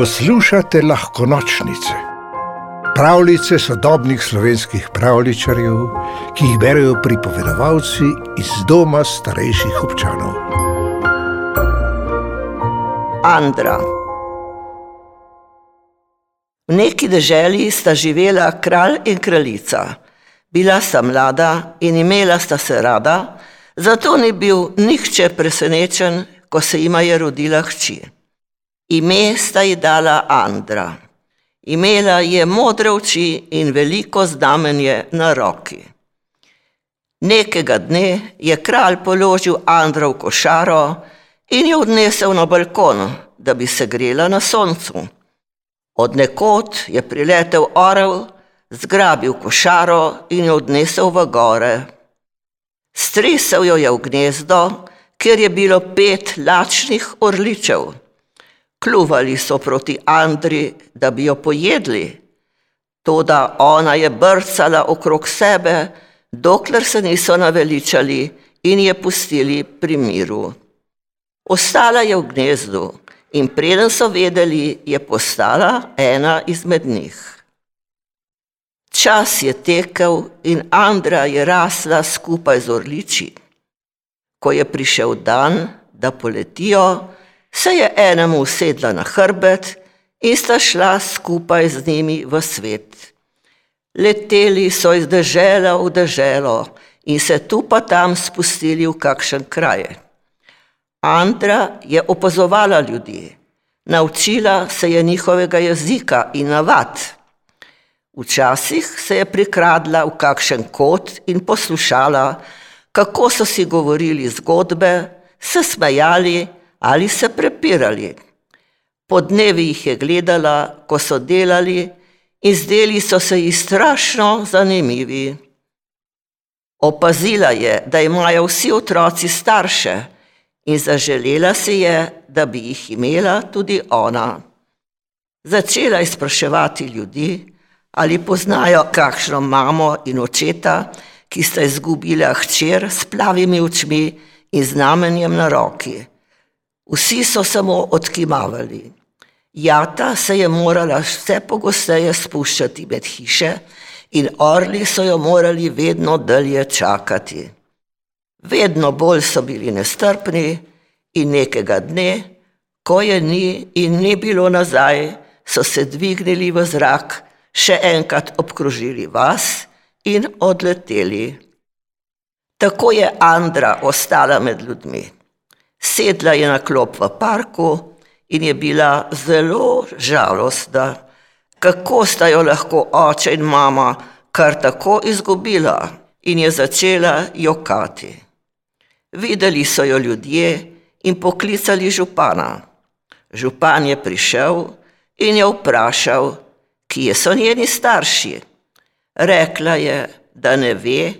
Poslušate lahko nočnice, pravljice sodobnih slovenskih pravličarjev, ki jih berijo pripovedovalci iz doma starejših občanov. Andra. V neki deželi sta živela kralj in kraljica. Bila sta mlada in imela sta se rada, zato ni bil nihče presenečen, ko se jima je rodila hči. Ime sta ji dala Andra. Imela je modre oči in veliko znamenje na roki. Nekega dne je kralj položil Andro v košaro in jo odnesel na balkon, da bi se grela na soncu. Od nekod je priletel orel, zgrabil košaro in jo odnesel v gore. Stresel jo je v gnezdo, kjer je bilo pet lačnih orličev. Kljuvali so proti Andri, da bi jo pojedli. Toda ona je brcala okrog sebe, dokler se niso naveličali in je pustili pri miru. Ostala je v gnezdu in preden so vedeli, je postala ena izmed njih. Čas je tekel in Andra je rasla skupaj z orliči. Ko je prišel dan, da poletijo, se je enemu usedla na hrbet in sta šla skupaj z njimi v svet. Leteli so iz dežela v deželo in se tu pa tam spustili v kakšen kraj. Andra je opazovala ljudi, naučila se je njihovega jezika in navad. Včasih se je prikradla v kakšen kot in poslušala, kako so si govorili zgodbe, se smejali ali se prepirali. Po dnevi jih je gledala, ko so delali, in zdeli so se ji strašno zanimivi. Opazila je, da imajo vsi otroci starše, in zaželela si je, da bi jih imela tudi ona. Začela je spraševati ljudi, ali poznajo kakšno mamo in očeta, ki sta izgubila hčer s plavimi očmi in znamenjem na roki. Vsi so samo odkimavali. Jata se je morala vse pogosteje spuščati med hiše in orli so jo morali vedno dalje čakati. Vedno bolj so bili nestrpni in nekega dne, ko je ni in ni bilo nazaj, so se dvignili v zrak, še enkrat obkrožili vas in odleteli. Tako je Andra ostala med ljudmi. Sedla je na klop v parku in je bila zelo žalostna, kako sta jo lahko oče in mama kar tako izgubila in je začela jokati. Videli so jo ljudje in poklicali župana. Župan je prišel in je vprašal, kje so njeni starši. Rekla je, da ne ve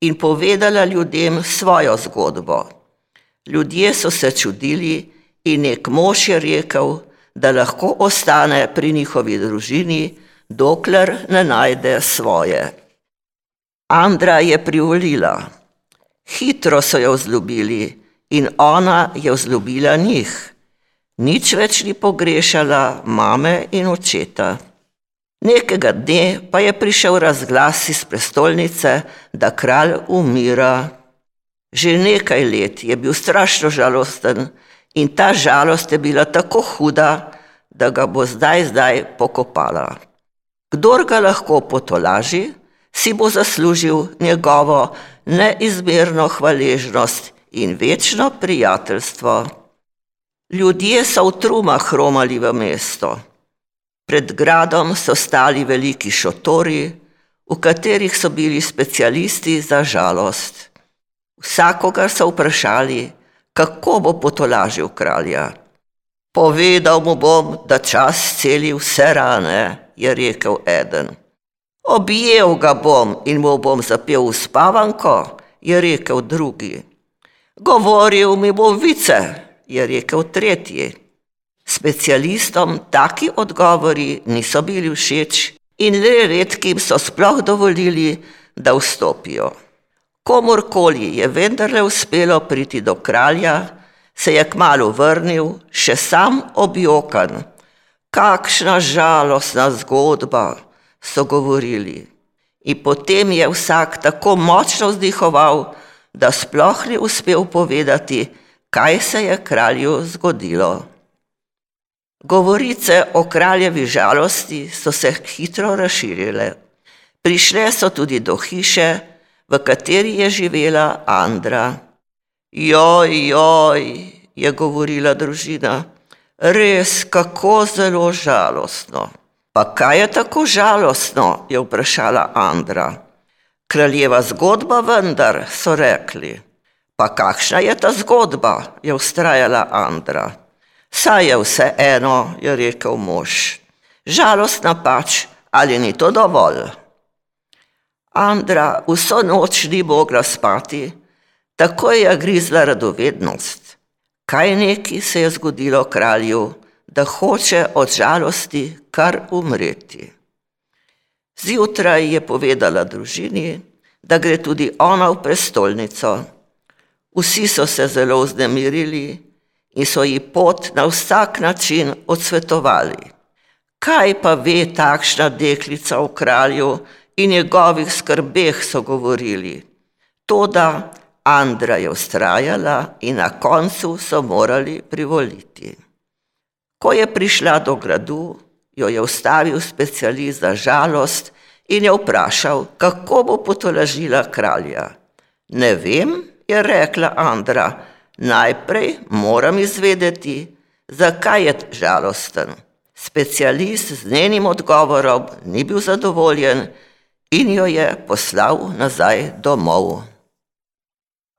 in povedala ljudem svojo zgodbo. Ljudje so se čudili in nek mož je rekel, da lahko ostane pri njihovi družini, dokler ne najde svoje. Andra je privolila. Hitro so jo vzljubili in ona je vzljubila njih. Nič več ni pogrešala mame in očeta. Nekega dne pa je prišel razglas iz prestolnice, da kralj umira. Že nekaj let je bil strašno žalosten in ta žalost je bila tako huda, da ga bo zdaj, zdaj pokopala. Kdor ga lahko potolaži, si bo zaslužil njegovo neizmerno hvaležnost in večno prijateljstvo. Ljudje so v trumah romali v mesto. Pred gradom so stali veliki šotori, v katerih so bili specialisti za žalost. Vsakogar so vprašali, kako bo potolažil kralja. Povedal mu bom, da čas celi vse rane, je rekel eden. Objel ga bom in mu bom zapel uspavanko, je rekel drugi. Govoril mi bo vice, je rekel tretji. Specialistom taki odgovori niso bili všeč in le redkim so sploh dovolili, da vstopijo. Komorkoli je vendarle uspelo priti do kralja, se je kmalo vrnil, še sam objokan. Kakšna žalostna zgodba, so govorili. In potem je vsak tako močno vzdihoval, da sploh ni uspel povedati, kaj se je kralju zgodilo. Govorice o kraljevi žalosti so se hitro razširile. Prišle so tudi do hiše, v kateri je živela Andra. Joj, joj, je govorila družina, res kako zelo žalostno. Pa kaj je tako žalostno, je vprašala Andra. Kraljeva zgodba vendar, so rekli. Pa kakšna je ta zgodba, je ustrajala Andra. Saj je vse eno, je rekel mož. Žalostna pač, ali ni to dovolj? Andra vso noč ni mogla spati, tako je grizla radovednost. Kaj neki se je zgodilo kralju, da hoče od žalosti kar umreti. Zjutraj je povedala družini, da gre tudi ona v prestolnico. Vsi so se zelo vznemirili in so ji pot na vsak način odsvetovali. Kaj pa ve takšna deklica o kralju in njegovih skrbeh, so govorili. Toda Andra je ustrajala in na koncu so morali privoliti. Ko je prišla do gradu, jo je ustavil specialist za žalost in je vprašal, kako bo potolažila kralja. Ne vem, je rekla Andra, najprej moram izvedeti, zakaj je žalosten. Specialist z njenim odgovorom ni bil zadovoljen in jo je poslal nazaj domov.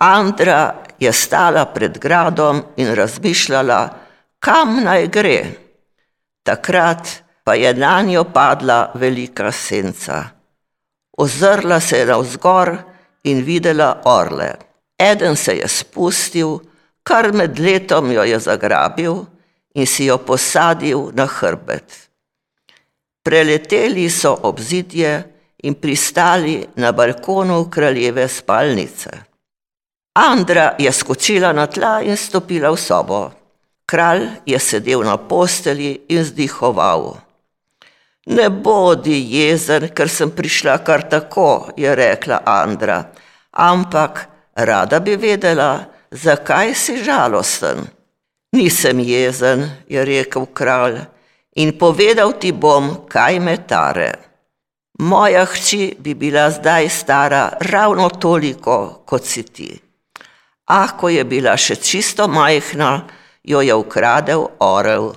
Andra je stala pred gradom in razmišljala, kam naj gre. Takrat pa je na njo padla velika senca. Ozrla se je navzgor in videla orle. Eden se je spustil, kar med letom jo je zagrabil in si jo posadil na hrbet. Preleteli so obzidje in pristali na balkonu kraljeve spalnice. Andra je skočila na tla in stopila v sobo. Kralj je sedel na posteli in zdihoval. Ne bodi jezen, ker sem prišla kar tako, je rekla Andra, ampak rada bi vedela, zakaj si žalosten. Nisem jezen, je rekel kralj, in povedal ti bom, kaj me tare. Moja hči bi bila zdaj stara ravno toliko, kot si ti. Ah, ko je bila še čisto majhna, jo je ukradel orel.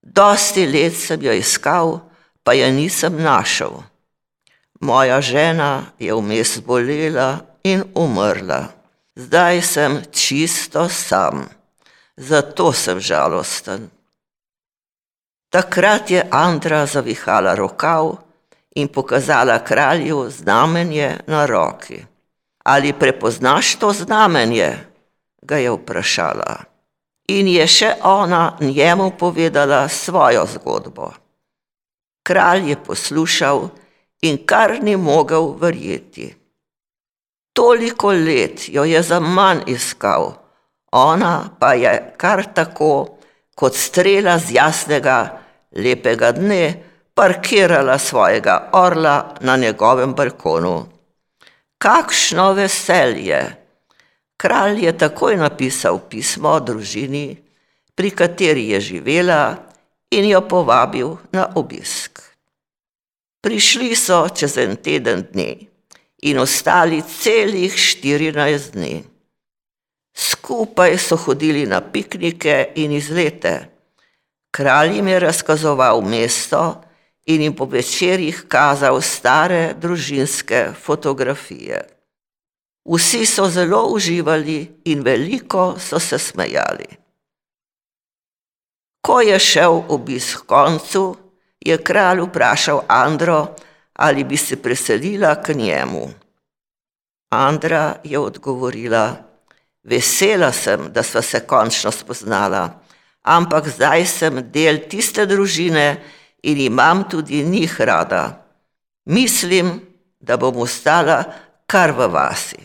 Dosti let sem jo iskal, pa je nisem našel. Moja žena je vmes bolela in umrla. Zdaj sem čisto sam, zato sem žalosten. Takrat je Andra zavihala rokav in pokazala kralju znamenje na roki. Ali prepoznaš to znamenje? ga je vprašala. In je še ona njemu povedala svojo zgodbo. Kralj je poslušal in kar ni mogel verjeti. Toliko let jo je za manj iskal, ona pa je kar tako, kot strela z jasnega, lepega dne, parkirala svojega orla na njegovem balkonu. Kakšno veselje! Kralj je takoj napisal pismo družini, pri kateri je živela, in jo povabil na obisk. Prišli so čez en teden dni in ostali celih štirinajst dni. Skupaj so hodili na piknike in izlete. Kralj jim je razkazoval mesto, in jim po večerjih kazal stare družinske fotografije. Vsi so zelo uživali in veliko so se smejali. Ko je šel obisk koncu, je kralj vprašal Andro, ali bi se preselila k njemu. Andra je odgovorila: Vesela sem, da sva se končno spoznala, ampak zdaj sem del tiste družine, in imam tudi njih rada. Mislim, da bom ostala kar v vasi.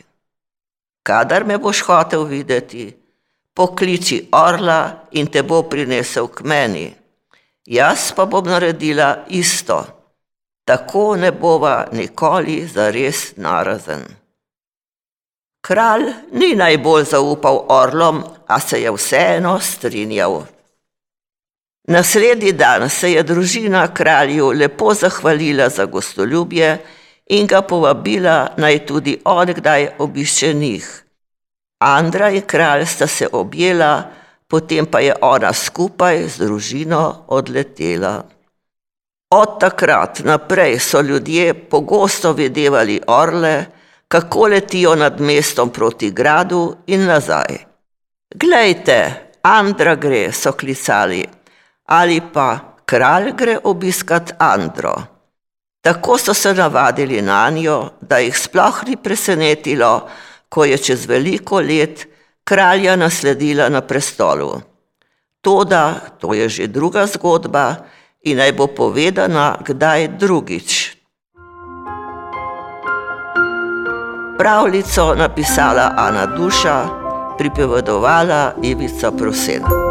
Kadar me boš hotel videti, pokliči orla in te bo prinesel k meni. jaz pa bom naredila isto. Tako ne bova nikoli zares narazen. Kralj ni najbolj zaupal orlom, a se je vseeno strinjal. Naslednji dan se je družina kralju lepo zahvalila za gostoljubje in ga povabila, naj tudi on kdaj obišče njih. Andra in kralj sta se objela, potem pa je ona skupaj z družino odletela. Od takrat naprej so ljudje pogosto videvali orle, kako letijo nad mestom proti gradu in nazaj. Glejte, Andra gre, so klicali ali pa kralj gre obiskat Andro. Tako so se navadili na njo, da jih sploh ni presenetilo, ko je čez veliko let kralja nasledila na prestolu. Toda to je že druga zgodba in naj bo povedana kdaj drugič. Pravljico napisala Ana Duša, pripovedovala Ivica Prosena.